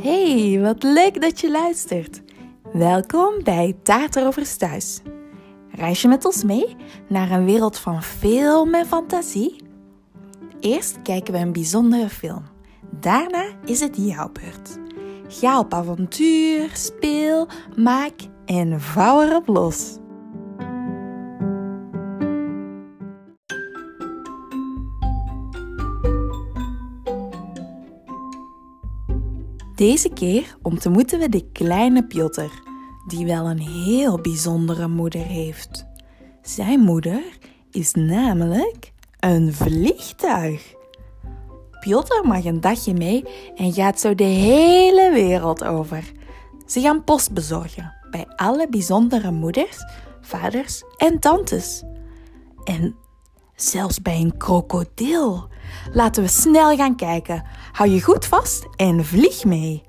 Hey, wat leuk dat je luistert. Welkom bij Taart over Thuis. Reis je met ons mee naar een wereld van film en fantasie? Eerst kijken we een bijzondere film. Daarna is het jouw beurt. Ga op avontuur, speel, maak en vouw erop los. Deze keer ontmoeten we de kleine Piotr, die wel een heel bijzondere moeder heeft. Zijn moeder is namelijk een vliegtuig. Piotr mag een dagje mee en gaat zo de hele wereld over. Ze gaan post bezorgen bij alle bijzondere moeders, vaders en tantes. En zelfs bij een krokodil. Laten we snel gaan kijken. Hou je goed vast en vlieg mee.